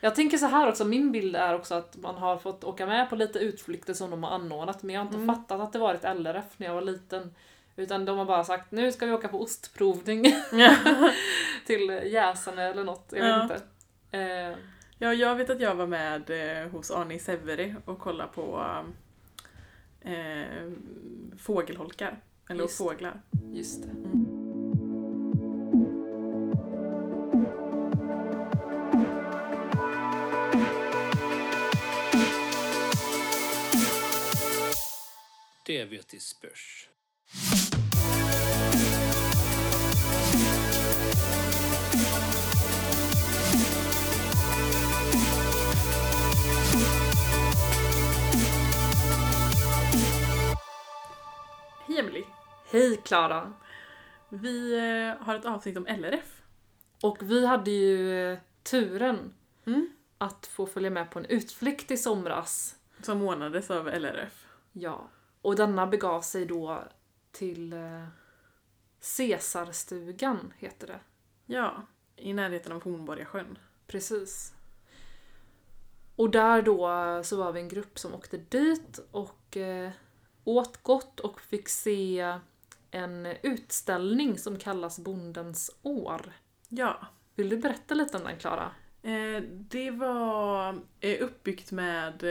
Jag tänker så här också, min bild är också att man har fått åka med på lite utflykter som de har anordnat men jag har inte Mm. fattat att det varit LRF när jag var liten. Utan de har bara sagt nu ska vi åka på ostprovning till Jäsane eller något, jag vet Ja. inte. Eh, Ja, jag vet att jag var med eh, hos Arne i Säveri och kollade på eh, fågelholkar. Eller Just. fåglar. just det. Det spörs. Hej Emily! Hej Klara! Vi eh, har ett avsnitt om LRF. Och vi hade ju eh, turen Mm. att få följa med på en utflykt i somras. Som månades av LRF. Ja. Och denna begav sig då till eh, Cesarstugan, heter det. Ja, i närheten av Hornborgasjön. Precis. Och där då eh, så var vi en grupp som åkte dit och eh, åt gott och fick se en utställning som kallas Bondens år. Ja. Vill du berätta lite om den Klara? Eh, det var eh, uppbyggt med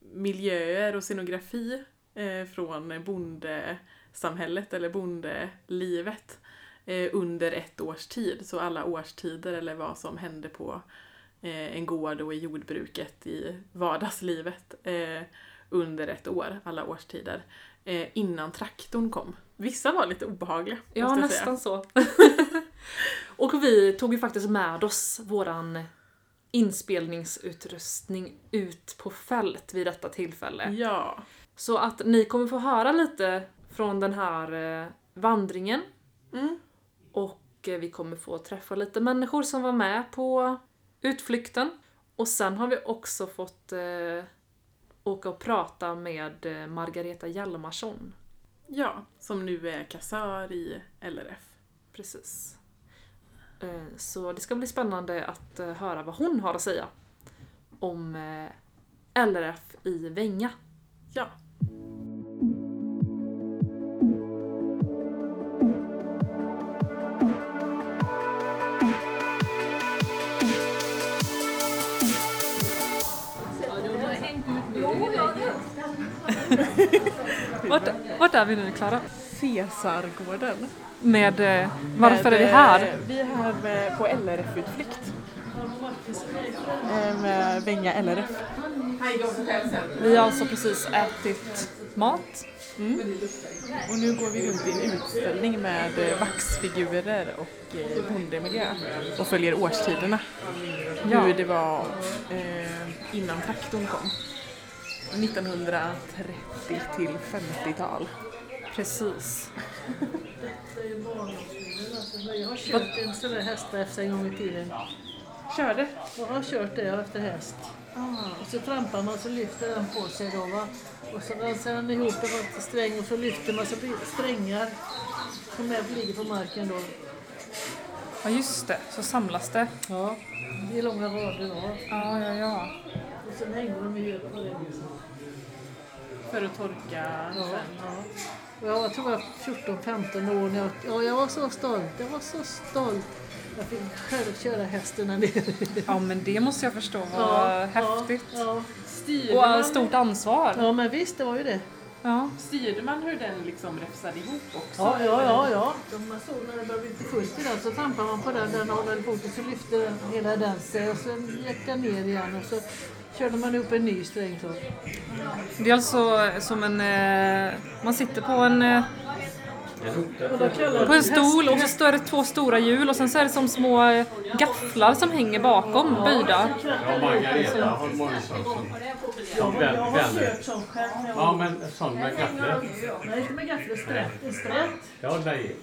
miljöer och scenografi från bondesamhället eller bondelivet eh, under ett års tid. Så alla årstider eller vad som hände på eh, en gård och i jordbruket i vardagslivet eh, under ett år, alla årstider, eh, innan traktorn kom. Vissa var lite obehagliga. Ja, jag säga. nästan så. och vi tog ju faktiskt med oss våran inspelningsutrustning ut på fält vid detta tillfälle. Ja. Så att ni kommer få höra lite från den här eh, vandringen Mm. och eh, vi kommer få träffa lite människor som var med på utflykten. Och sen har vi också fått eh, åka och prata med eh, Margareta Hjalmarsson. Ja, som nu är kassör i LRF. Precis. Eh, Så det ska bli spännande att eh, höra vad hon har att säga om LRF i Vänga. Ja. Vart, vart är vi nu Klara? Cesargården. Med, eh, varför är vi Med, här? eh, Vi är här med, på LRF-utflykt. Eh, Med Vänga LRF. Vi har alltså precis ätit mat. Och nu går vi runt i en utställning med eh, vaxfigurer och eh, bondemiljö. Och följer årstiderna. Ja. Hur det var eh, innan traktorn kom. 1930 till 50-tal. Precis. Jag har kört en sån där hästräfsa en gång i tiden. Körde? Jag har kört det efter häst. Och så trampar man så lyfter den på sig då va. Och så rensar den ihop det var sträng och så lyfter man så blir det strängar som är, ligger på marken då. Ja just det, så samlas det. Ja, det är långa rader då. Ja, ja, ja. Och sen hänger de ju på det. För att torka Ja, sen. ja. Och jag var, tror jag 14-15 år när jag, ja, jag var så stolt. Jag var så stolt. Jag fick själv köra hästen där nere. Ja men det måste jag förstå var häftigt. Ja, ja. Och man, stort ansvar. ja, men visst, det var ju det. Ja. styrde man hur den liksom räfsade ihop också? Ja, ja, ja. ja. De man såg när det började bli lite fullt i den så trampade man på den, den håller foten så lyfte hela den sig och sen gick den ner igen och så körde man upp en ny sträng så. Det är alltså som en... Eh, man sitter på en, eh, Och då kallar på en stol och så står det två stora hjul och sen så är det som små eh, gafflar som hänger bakom böjda. Ja, Margareta har jag var- Ja, men sån med gafflar. Nej, inte med gaffel, strätt. Strätt. Ja, nej.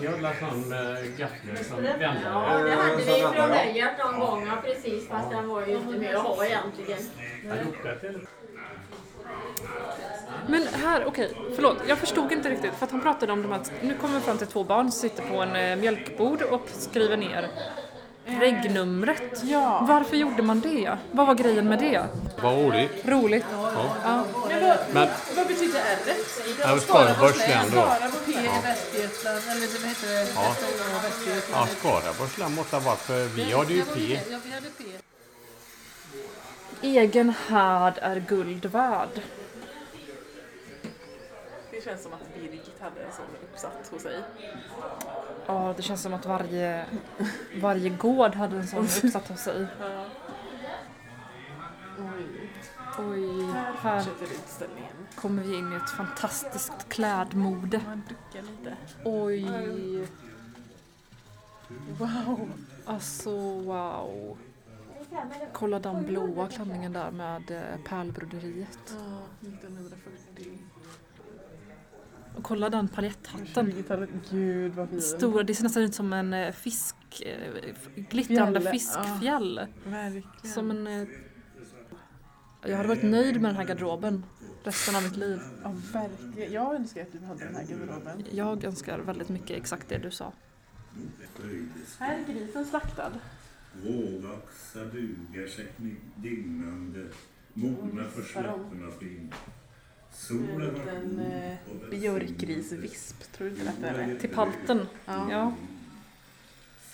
Jag la sån med gafflar som Ja, vänner. det hade vi från Höjert någon gång, ja, precis, fast den var ju inte med att ha egentligen. Jag gjorde det till. Men här, okej, förlåt. Jag förstod inte riktigt för att han pratade om de här, nu kommer vi fram till två barn som sitter på en eh, mjölkbord och skriver ner regnumret. Ja. Varför gjorde man det? Vad var grejen med det? Vad roligt. Roligt. Ja. Men vad, Men vad betyder R? Ja, Skaraborgs län då. Skaraborg P i Västergötland, eller vad heter det? Ja. Ja, Skaraborgs län måste ha varit för vi hade ju P. Egen härd är guld värd. Det känns som att Birgit hade en sån uppsatt hos sig. Ja, det känns som att varje, varje gård hade en sån uppsatt hos sig. Ja. Oj, Här här utställningen. kommer vi in i ett fantastiskt klädmode. Man duckar lite. Oj, Wow! alltså wow. Kolla den blåa klänningen där med eh, pärlbroderiet. Ja, 1940. Och kolla den paljetthatten. 20-talet. Gud vad fin. Stora, det ser nästan ut som en eh, fisk, eh, glittrande Fjäll, fiskfjäll. Verkligen. Som en... Jag hade varit nöjd med den här garderoben resten av mitt liv. Ja, verkligen. Jag önskar att du hade den här garderoben. Jag önskar väldigt mycket exakt det du sa. Här är grisen slaktad. Rålaxar dugar sig dignande, mogna för släpporna fin. Solen har En eh, och björkgrisvisp, tror du inte att det är? Till palten. Ja. Ja.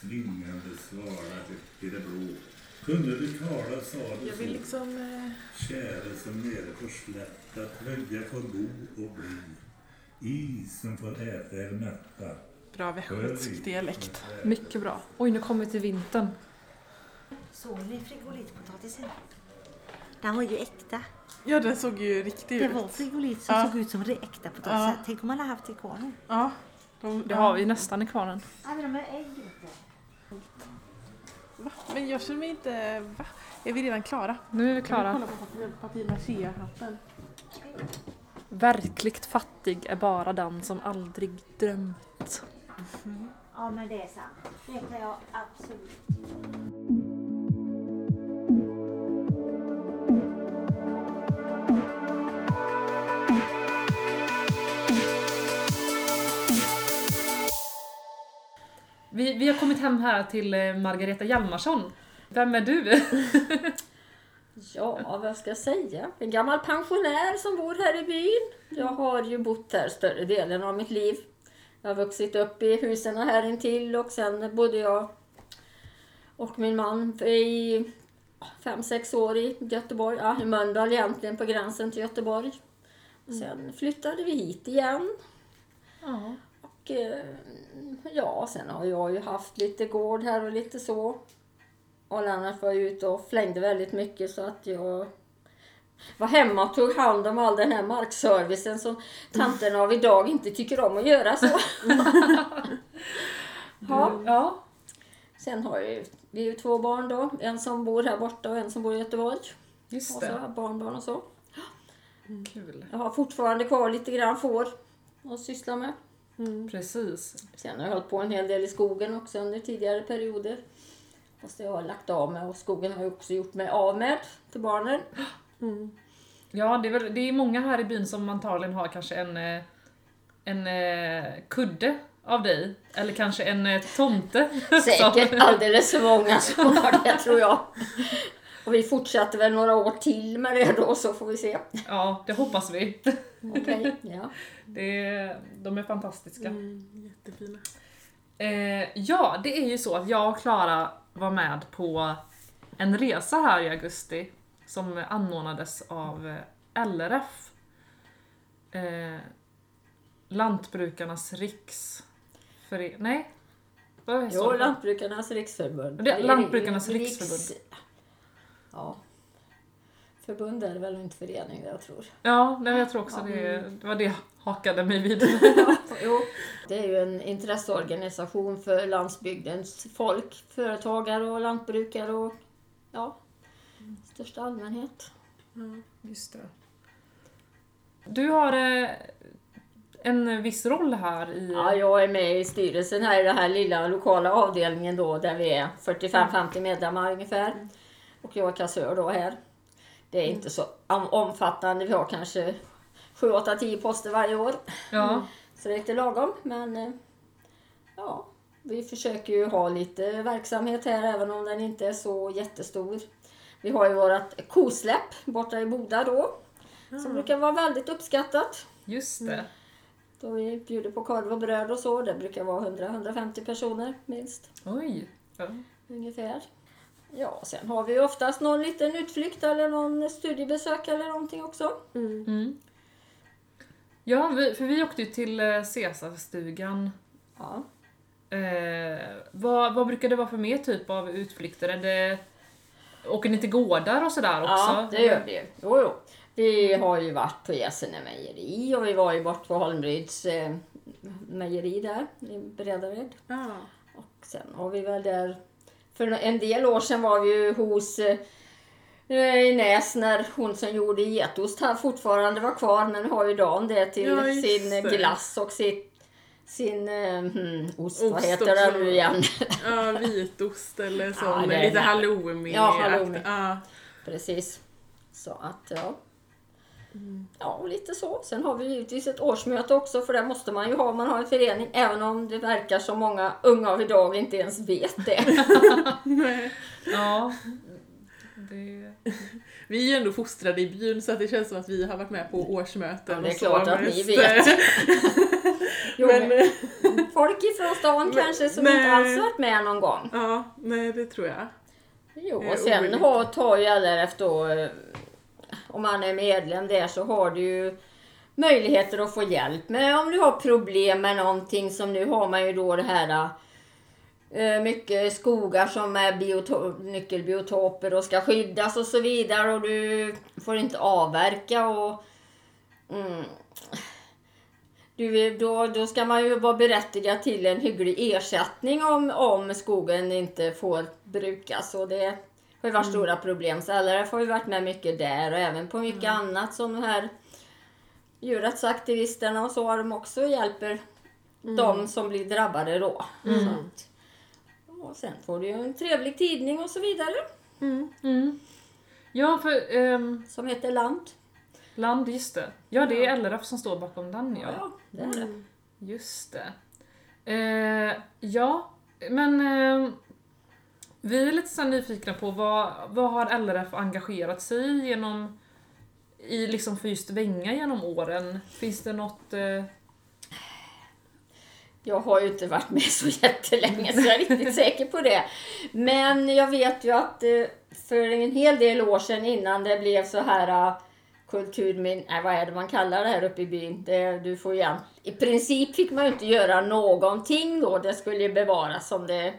Svingande svala högt i det blå. Kunde du tala sa du Jag vill så, liksom... Eh, käre som nere på slätt, att välja får bo och bli. Is som får äta er mätta. bra västgötsk dialekt. Mycket bra. Oj, nu kommer vi till vintern. Såg ni frigolitpotatisen? Den var ju äkta. Ja, den såg ju riktig Det ut. var frigolit som Ja. såg ut som det äkta potatis. Ja. Tänk om man hade haft det i kvarnen. Ja. De, Det har vi nästan i kvarnen. Ja, men de är ägg. Va? Men jag känner mig inte... Va? Är vi redan klara? Nu är vi Kan vi klara. kolla på papier- papier-maché-hatten? Verkligt fattig är bara den som aldrig drömt. Ja, men det är sant. Det kan jag absolut. Vi, har kommit hem här till eh, Margareta Hjalmarsson. Vem är du? Ja, vad ska jag säga? En gammal pensionär som bor här i byn. Jag har ju bott här större delen av mitt liv. Jag har vuxit upp i husen här intill och sen bodde jag och min man i fem, sex år i Göteborg. Ja, i Mölndal egentligen, på gränsen till Göteborg. Och sen flyttade vi hit igen. Ja. Eh, ja, sen har jag ju haft lite gård här och lite så. Och Lennart var ju ute och flängde väldigt mycket så att jag var hemma och tog hand om all den här markservicen som tanterna av idag inte tycker om att göra så. ja. ja. Sen har jag vi är ju två barn då. En som bor här borta och en som bor i Göteborg. Just Och så det. barnbarn och så. Kul. Jag har fortfarande kvar lite grann får att syssla med. Precis. Sen har jag hållit på en hel del i skogen också under tidigare perioder. Fast jag har lagt av med och skogen har jag också gjort mig av med till barnen. Ja, det är, väl, det är många här i byn som antagligen har kanske en, eh, en eh, kudde av dig. Eller kanske en eh, tomte. Säkert alldeles för många som har det tror jag. Och vi fortsätter väl några år till med det då så får vi se. Ja, det hoppas vi. Okej, ja. Det, de är fantastiska. Mm, jättefina. Eh, ja, det är ju så att jag och Klara var med på en resa här i augusti som anordnades av eh, LRF. Eh, Lantbrukarnas riksförening... Nej? Vad Jo? Lantbrukarnas riksförbund. Det Lantbrukarnas Riks- riksförbund. Ja. Förbund är det väl inte förening jag tror. Ja, nej, jag tror också det, det var det jag hakade mig vid. Jo. Det är ju en intresseorganisation för landsbygdens folk, företagare och lantbrukare och ja, största allmänhet. Just det. Du har eh, en viss roll här i... Ja, jag är med i styrelsen här i den här lilla lokala avdelningen då där vi är 45-50 medlemmar ungefär. Och jag är kassör då här. Det är inte så om- omfattande, vi har kanske 7, 8, 10 poster varje år. Ja, Så det är lite lagom, men eh, ja, vi försöker ju ha lite verksamhet här även om den inte är så jättestor. Vi har ju vårt kosläpp borta i Boda då. Som brukar vara väldigt uppskattat. Just det. Då vi bjuder på korv och bröd och så. Det brukar vara 100-150 personer minst. Oj. Ja. Ungefär. Ja, sen har vi oftast någon liten utflykt eller någon studiebesök eller någonting också. Mm. Ja, vi, för vi åkte ju till eh, Caesarstugan. Ja. Eh, vad, vad brukar det vara för mer typ av utflykter? Är det, åker ni till gårdar och sådär också? Ja, det gör vi. Jo, jo. Vi har ju varit på Gässene mejeri och vi var ju bort på Holmryds eh, mejeri där i Bredared. Ja. Och sen har vi väl där, för en del år sedan var vi ju hos eh, i Näs när hon som gjorde getost här fortfarande var kvar men har ju Dan det till Ja, sin det. glass och sitt, sin eh, hmm, ost, vad Ost heter det nu igen? ja, vitost eller så Ja, lite halloumi. Ja, halloumi. Ja. Precis. Så att ja. Ja, och lite så. Sen har vi givetvis ett årsmöte också för det måste man ju ha om man har en förening. Även om det verkar som många unga av idag inte ens vet det. Ja. Det... Vi är ju ändå fostrade i byn så att det känns som att vi har varit med på årsmöten Ja, det är klart att ni mest. vet. Jo, Men, men folk ifrån stan kanske som nej. inte alls varit med någon gång. ja, nej det tror jag. Jo, och sen har, tar ju LRF då, om man är medlem där så har du ju möjligheter att få hjälp med om du har problem med någonting som nu har man ju då det här eh, mycket skogar som är nyckelbiotoper och ska skyddas och så vidare och du får inte avverka och mm, du, då, då ska man ju vara berättigad till en hygglig ersättning om, om skogen inte får brukas. Och det har ju varit stora problem. Så LRF har ju varit med mycket där och även på mycket annat som de här djurrättsaktivisterna och så har de också hjälper de som blir drabbade då. Så att, och sen får du ju en trevlig tidning och så vidare Mm. Ja, för ehm, som heter Land. land, just det. Ja, det är LRF som står bakom den ja. Ja, det är det. Just det. Eh, ja, men eh, vi är lite så nyfikna på vad, vad har LRF engagerat sig i genom i liksom för just Vänga genom åren? Finns det något... Eh, Jag har ju inte varit med så jättelänge så jag är riktigt säker på det. Men jag vet ju att eh, för en hel del år sedan innan det blev så här eh, kulturminne, kulturmin... Nej, vad är det man kallar det här uppe i byn? Det, du får igen. I princip fick man ju inte göra någonting då. Det skulle ju bevaras som det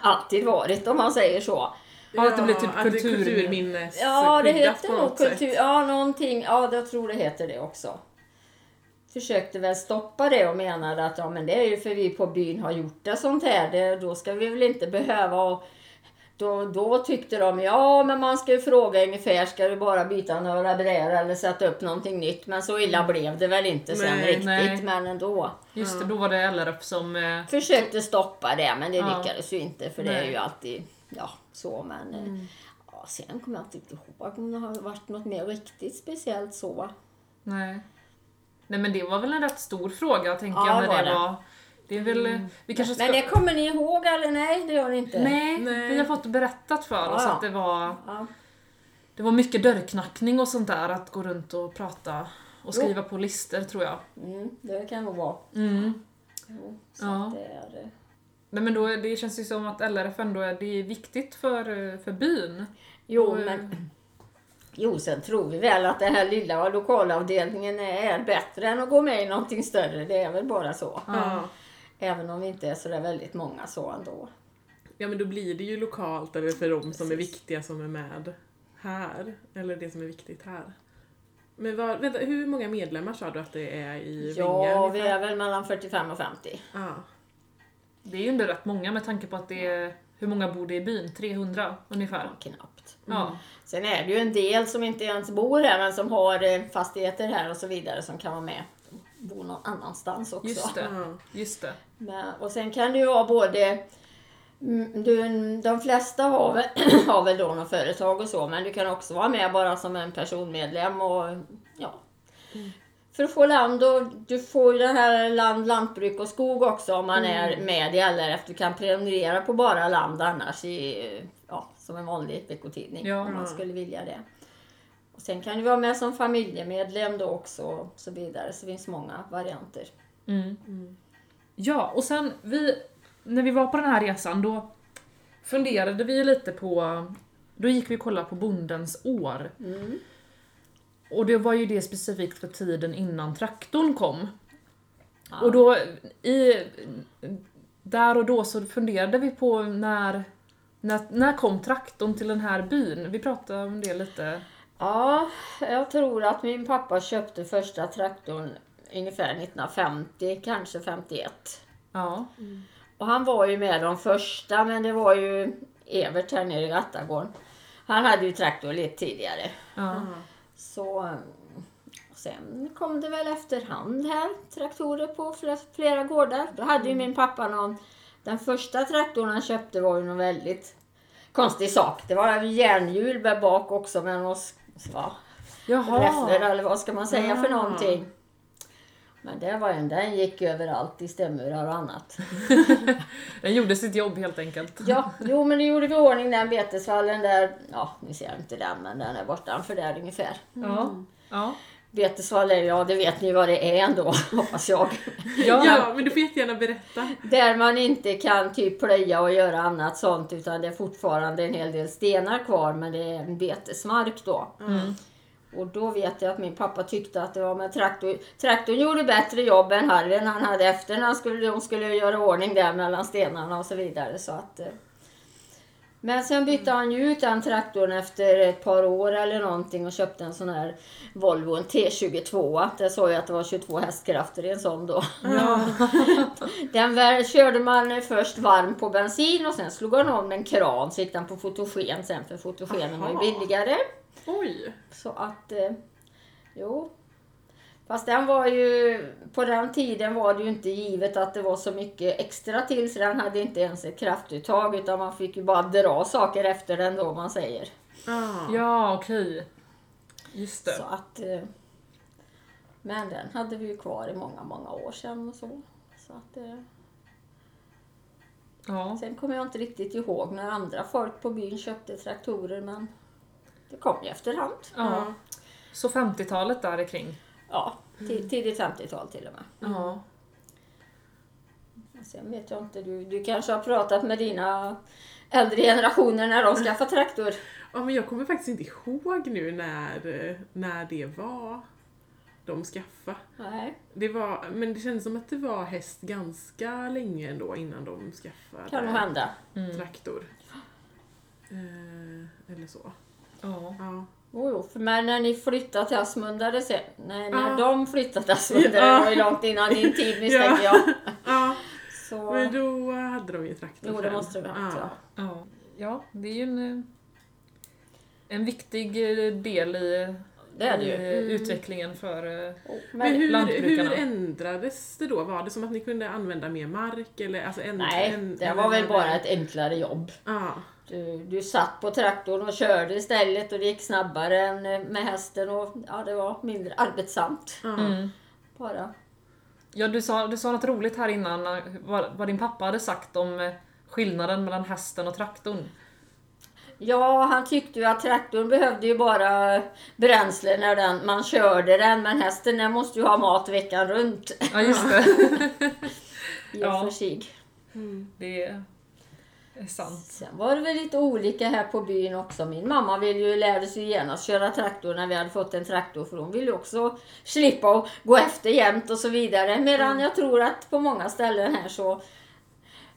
alltid varit om man säger så. Ja, att det blir typ kulturminne. kulturminnes Ja, det heter på nog något sätt. kultur... Ja, någonting. Ja, jag tror det heter det också. Försökte väl stoppa det och menade att ja, men det är ju för vi på byn har gjort det sånt här. Det, då ska vi väl inte behöva och då, då tyckte de ja, men man ska ju fråga ungefär, ska du bara byta några brädor eller sätta upp någonting nytt? Men så illa blev det väl inte sen Nej, riktigt, nej. men ändå. just det, då var det LRF som... Eh, Försökte stoppa det, men det Ja. lyckades ju inte för det är Nej. ju alltid ja, så. Men eh, ja, sen kommer jag inte ihåg om det har varit något mer riktigt speciellt så. nej. Nej men det var väl en rätt stor fråga tänker Ja, jag när var det det. var... Det är väl... eh, Vi kanske ska... Men det kommer ni ihåg eller nej? Det gör ni inte? Nej, Nej. vi har fått berättat för oss Ja, att det var, Ja. det var mycket dörrknackning och sånt där, att gå runt och prata och skriva på listor tror jag. Mm, det kan nog vara. Mm. Jo, så Ja. det är, eh, Nej men då, det känns ju som att LRF ändå är, det är viktigt för, för byn. jo, Och, men Jo, sen tror vi väl att den här lilla lokalavdelningen är bättre än att gå med i någonting större. Det är väl bara så. Ja. Även om vi inte är så där väldigt många så ändå. ja, men då blir det ju lokalt eller för de som är viktiga som är med här. Eller det som är viktigt här. Men vad, vänta, hur många medlemmar sa du att det är i Ja, Vinga? vi ungefär? är väl mellan 45 och 50. Ja. Det är ju ändå rätt många med tanke på att det är, hur många bor det i byn? 300 ungefär. Knappt. Ja. Sen är det ju en del som inte ens bor här men som har eh, fastigheter här och så vidare som kan vara med. Bo någon annanstans också. Just det. Ja. Just det. Men, och sen kan det ju vara både mm, du, de flesta har väl, har väl då något företag och så men du kan också vara med bara som en personmedlem och ja. för att få land och du får ju den här land, lantbruk och skog också om man är med i LRF. Du kan prenumerera på bara land annars i, ja, som en vanlig veckotidning Ja. om man skulle vilja det. Och sen kan du vara med som familjemedlem då också och så vidare. Så det finns många varianter. Mm. Ja, och sen vi, när vi var på den här resan då funderade vi lite på, då gick vi och kollade på Bondens år. Mm. Och det var ju det specifikt för tiden innan traktorn kom. Ja. Och då, i, där och då så funderade vi på när, när, när kom traktorn till den här byn? Vi pratade om det lite. Ja, jag tror att min pappa köpte första traktorn ungefär 1950, kanske 51. Ja. Och han var ju med de första, men det var ju Evert här nere i Gattagården. Han hade ju traktor lite tidigare. ja. Så mm, sen kom det väl efterhand här traktorer på flera, flera gårdar. Då hade ju min pappa någon, den första traktorn han köpte var ju någon väldigt konstig sak. Det var järnhjul bak också med någon ja, Jaha. räfflor eller vad ska man säga för Ah. någonting. Men det var en, den gick överallt i stämmurar och annat. Den gjorde sitt jobb helt enkelt. Ja, jo men det gjorde vi i ordning den betesvallen där, ja ni ser inte den men den är bortanför där ungefär. Ja. Ja. Betesvall är, ja det vet ni vad det är ändå hoppas jag. Ja. Ja, men du får jättegärna berätta. Där man inte kan typ plöja och göra annat sånt utan det är fortfarande en hel del stenar kvar men det är en betesmark då. Mm. Och då vet jag att min pappa tyckte att det var med traktor. Traktorn gjorde bättre jobb än Harren han hade efter när han skulle, de skulle göra ordning där mellan stenarna och så vidare. Så att, eh. Men sen bytte han ju ut den traktorn efter ett par år eller någonting och köpte en sån här Volvo, en T22. Det såg jag att det var 22 hästkrafter i en sån då. Ja. Den väl, körde man först varm på bensin och sen slog han om en kran så gick den på fotogen sen för fotogenen var ju Aha. billigare. Oj! Så att, eh, jo. Fast den var ju, på den tiden var det ju inte givet att det var så mycket extra till så den hade inte ens ett kraftuttag utan man fick ju bara dra saker efter den då man säger. Ah. Ja, okej. Just Så det. att, eh, men den hade vi ju kvar i många, många år sedan och så. så att, eh, Ja. sen kommer jag inte riktigt ihåg när andra folk på byn köpte traktorer men det kom ju efterhand. ja. Så 50-talet där kring. Ja, tid- tidigt 50-tal till och med. Ja. Sen vet jag inte, du, du kanske har pratat med dina äldre generationer när de skaffade traktor? Ja, men jag kommer faktiskt inte ihåg nu när, när det var de skaffade. Nej, Det var, men det kändes som att det var häst ganska länge ändå innan de skaffade kan hända. traktor. Eh, eller så. Ja. Ja. Jo, jo, för men när ni flyttade till Asmundare sen, nej, när Ja. de flyttade till Asmundare, Ja. det var ju långt innan din tid misstänker Ja. jag. ja, Så, men då hade de ju traktor jo, det måste det ha haft, ja. Ja. ja, det är ju en, eh, en viktig eh, del i, Det är det ju. eh, utvecklingen för... Men, hur, lantbrukarna. hur ändrades det då? Var det som att ni kunde använda mer mark? Eller, alltså en, nej, det var väl bara ett enklare jobb. Ja. Du, du satt på traktorn och körde istället och det gick snabbare än eh, med hästen och ja, det var mindre arbetsamt. Mm. Bara. Ja, du sa, du sa något roligt här innan, vad, vad din pappa hade sagt om eh, skillnaden mellan hästen och traktorn. Ja, han tyckte ju att traktorn behövde ju bara bränsle när den, man körde den, men hästen den måste ju ha mat veckan runt. Ja, just det. I och Ja. för sig. det är sant. Sen var det väl lite olika här på byn också. Min mamma ville ju, lärde sig genast köra traktor när vi hade fått en traktor för hon ville ju också slippa att gå efter jämt och så vidare. Medan jag tror att på många ställen här så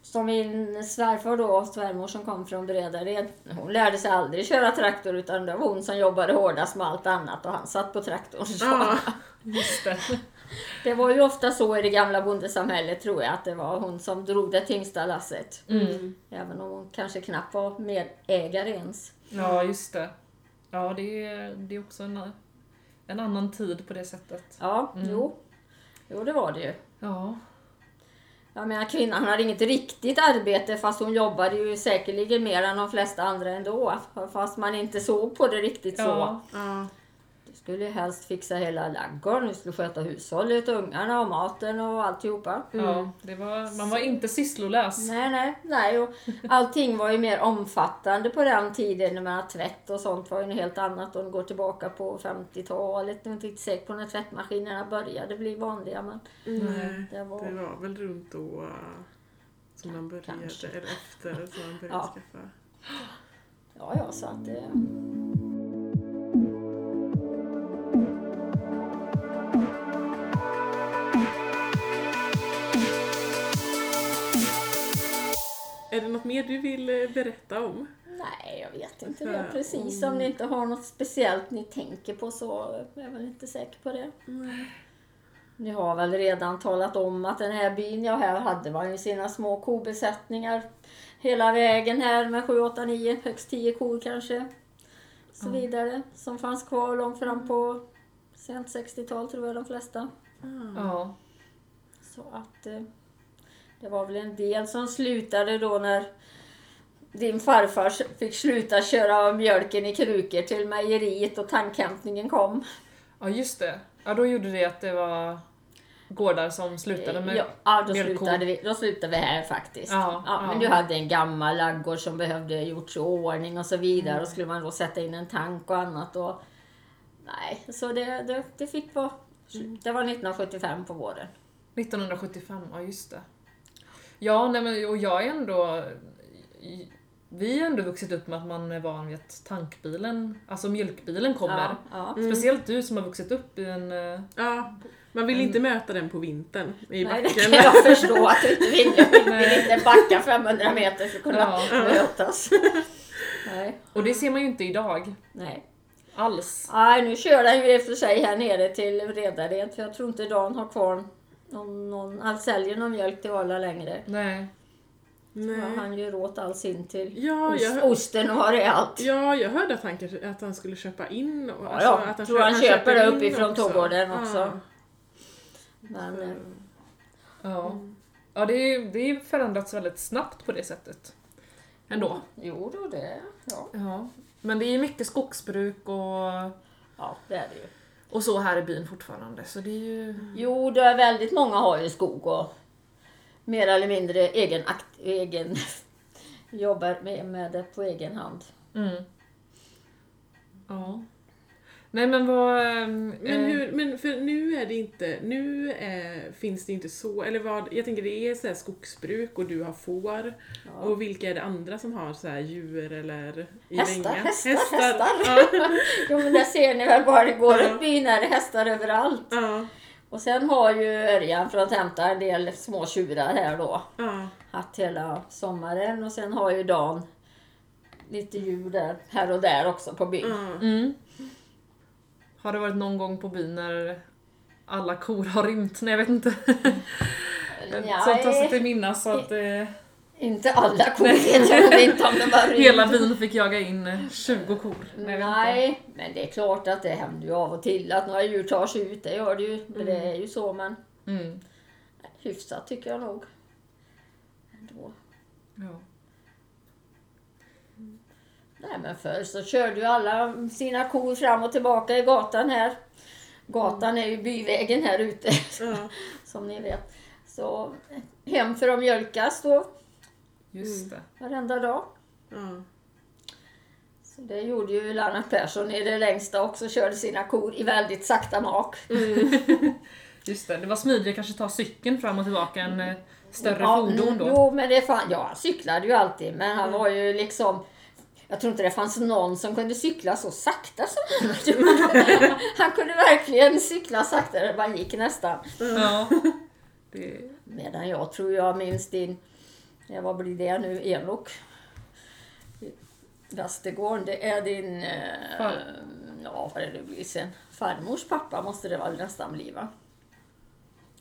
som min svärfar då, svärmor som kom från Bredared, hon lärde sig aldrig köra traktor utan det var hon som jobbade hårdast med allt annat och han satt på traktorn. Så. Ja. Just det. Det var ju ofta så i det gamla bondesamhället tror jag att det var hon som drog det tyngsta lasset. Mm. Även om hon kanske knappt var medägare ens. Ja, just det. Ja, det är, det är också en, en annan tid på det sättet. Ja, jo. Jo, det var det ju. Ja. Jag menar kvinnan hade inget riktigt arbete fast hon jobbade ju säkerligen mer än de flesta andra ändå. Fast man inte såg på det riktigt så. Ja. Skulle ju helst fixa hela ladugården, du skulle sköta hushållet, ungarna och maten och alltihopa. Ja, det var, man var inte sysslolös. Nej, nej, nej. Och allting var ju mer omfattande på den tiden. Jag menar, tvätt och sånt var ju något helt annat om du går tillbaka på 50-talet. Jag är inte riktigt säker på när tvättmaskinerna började bli vanliga. Men Nej, det var... det var väl runt då eh, som man började, Kanske. eller efter som man började Ja. skaffa. Ja, ja, så att det... mer du vill eh, berätta om? Nej, jag vet inte det precis. Om ni inte har något speciellt ni tänker på så är jag väl inte säker på det. Ni har väl redan talat om att den här byn jag här hade var ju sina små kobesättningar hela vägen här med 7, 8, 9, högst 10 kor kanske. Så vidare. Som fanns kvar långt fram på sent 60-tal tror jag de flesta. Ja. Så att eh, det var väl en del som slutade då när din farfar fick sluta köra mjölken i krukor till mejeriet och tankhämtningen kom. ja, just det. Ja, då gjorde det att det var gårdar som slutade med ja, ja, då mjölkkor. slutade, vi, då slutade vi här faktiskt. Ja, Ja, men du hade en gammal laggård som behövde gjorts i ordning och så vidare. Mm. Och skulle man då sätta in en tank och annat. Och, nej, så det, det, det fick vara... Det var 1975 på våren. 1975, ja just det. Ja, nej men, och jag är ändå... Vi har ändå vuxit upp med att man är van vid att tankbilen, alltså mjölkbilen kommer. Ja, ja. Speciellt du som har vuxit upp i en... eh, Ja, man vill inte möta den på vintern i Nej, det backen. kan jag förstå att du inte vill. Du vill inte backa 500 meter för att kunna Ja. mötas. Nej, Och det ser man ju inte idag. nej. Alls. Nej, nu kör den ju i och för sig här nere till Redared för jag tror inte Dan har kvar någon, någon, han säljer någon mjölk till Arla längre. Nej. Så Nej. han gör åt all sin till Ja, ost, hör- osten och har det allt. ja, jag hörde att han, kanske, att han skulle köpa in. Och, alltså, ja, att han tror kö- han köper det uppifrån också. Tågården också. Ja. Men, eh, Ja. Ja, det är det är förändrats väldigt snabbt på det sättet. Ändå. jo då det, ja. Ja. Men det är mycket skogsbruk och, ja det är det ju. och så här i byn fortfarande. Så det är ju... Jo, det är väldigt många har ju skog och mer eller mindre egen, akt, egen jobbar med, med det på egen hand. Mm. Ja. Nej men vad... ehm, Men, eh, hur, men för nu är det inte, nu är, finns det inte så, eller vad, jag tänker det är så här skogsbruk och du har får. Ja. Och vilka är det andra som har så här djur eller i Hästar, länga? hästar, hästar. Ja. Jo men det ser ni väl bara det går Ja. upp byn är det hästar överallt. ja, Och sen har ju Örjan för att hämta en del små tjurar här då. ja. Haft hela sommaren och sen har ju Dan lite djur där, här och där också på byn. ja. Mm. Har det varit någon gång på byn när alla kor har rymt? Nej jag vet inte. Som tar sig till minnas så att eh, Inte alla kor vet jag inte om de har rymt. hela byn fick jaga in eh, 20 kor. Nej, men det är klart att det händer ju av och till att några djur tar sig ut. Det gör det ju. Men Det är ju så men Mm. hyfsat tycker jag nog. Ändå. Ja. Nej men förr så körde ju alla sina kor fram och tillbaka i gatan här. Gatan är ju byvägen här ute som ni vet. Så hem för att mjölkas då Just det. varenda dag. ja. Så det gjorde ju Lennart Persson i det längsta också. Körde sina kor i väldigt sakta mak. Just det. Det var smidigare kanske ta cykeln fram och tillbaka än eh, större Ja, fordon mm, då. Jo, men det fan, ja, han cyklade ju alltid, men han var ju liksom jag tror inte det fanns någon som kunde cykla så sakta som han. Han kunde verkligen cykla saktare än man gick nästan. Ja. Det, Medan jag tror jag minns din, ja, vad blir det nu, Enok? Västergården, det är din, eh, ja vad är det blir sen, farmors pappa måste det väl nästan bli va?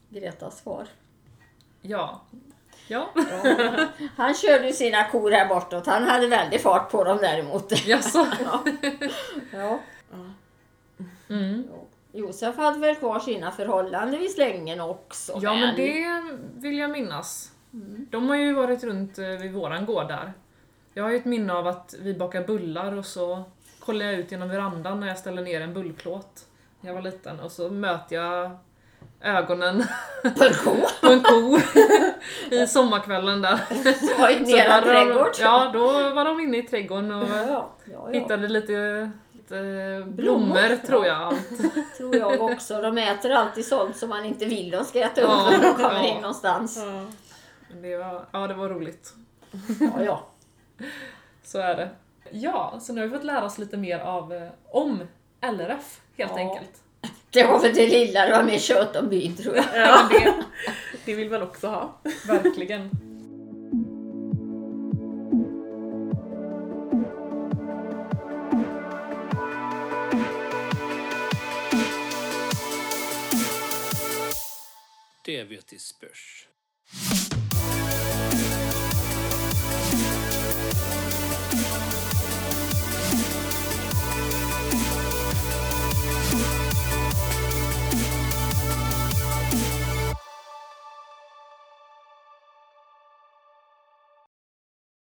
Gretas far. ja. Ja. Han körde ju sina kor här bortåt. Han hade väldigt fart på dem däremot. Jaså? Ja. ja. Mm. Josef hade väl kvar sina förhållanden vid slängen också. Ja men det vill jag minnas. Mm. De har ju varit runt eh, vid våran gård där. Jag har ju ett minne av att vi bakar bullar och så kollade jag ut genom verandan när jag ställde ner en bullplåt när jag var liten och så möter jag ögonen På en ko. på en ko i sommarkvällen där. Var Så nere hade de- trädgård. Ja, då var de inne i trädgården och ja, ja, ja. hittade lite, lite blommor, Blommor, tror jag. tror jag också. De äter alltid sånt som man inte vill de ska äta upp Ja, när de kommer ja. in någonstans. Men Det var, ja, det var roligt. Ja, ja. Så är det. Ja, så nu har vi fått lära oss lite mer av, eh, om LRF helt Ja. enkelt. Det var väl det lilla, det var mer kött om byn tror jag. Ja, det, det vill man också ha. Verkligen. Det vet i spörs.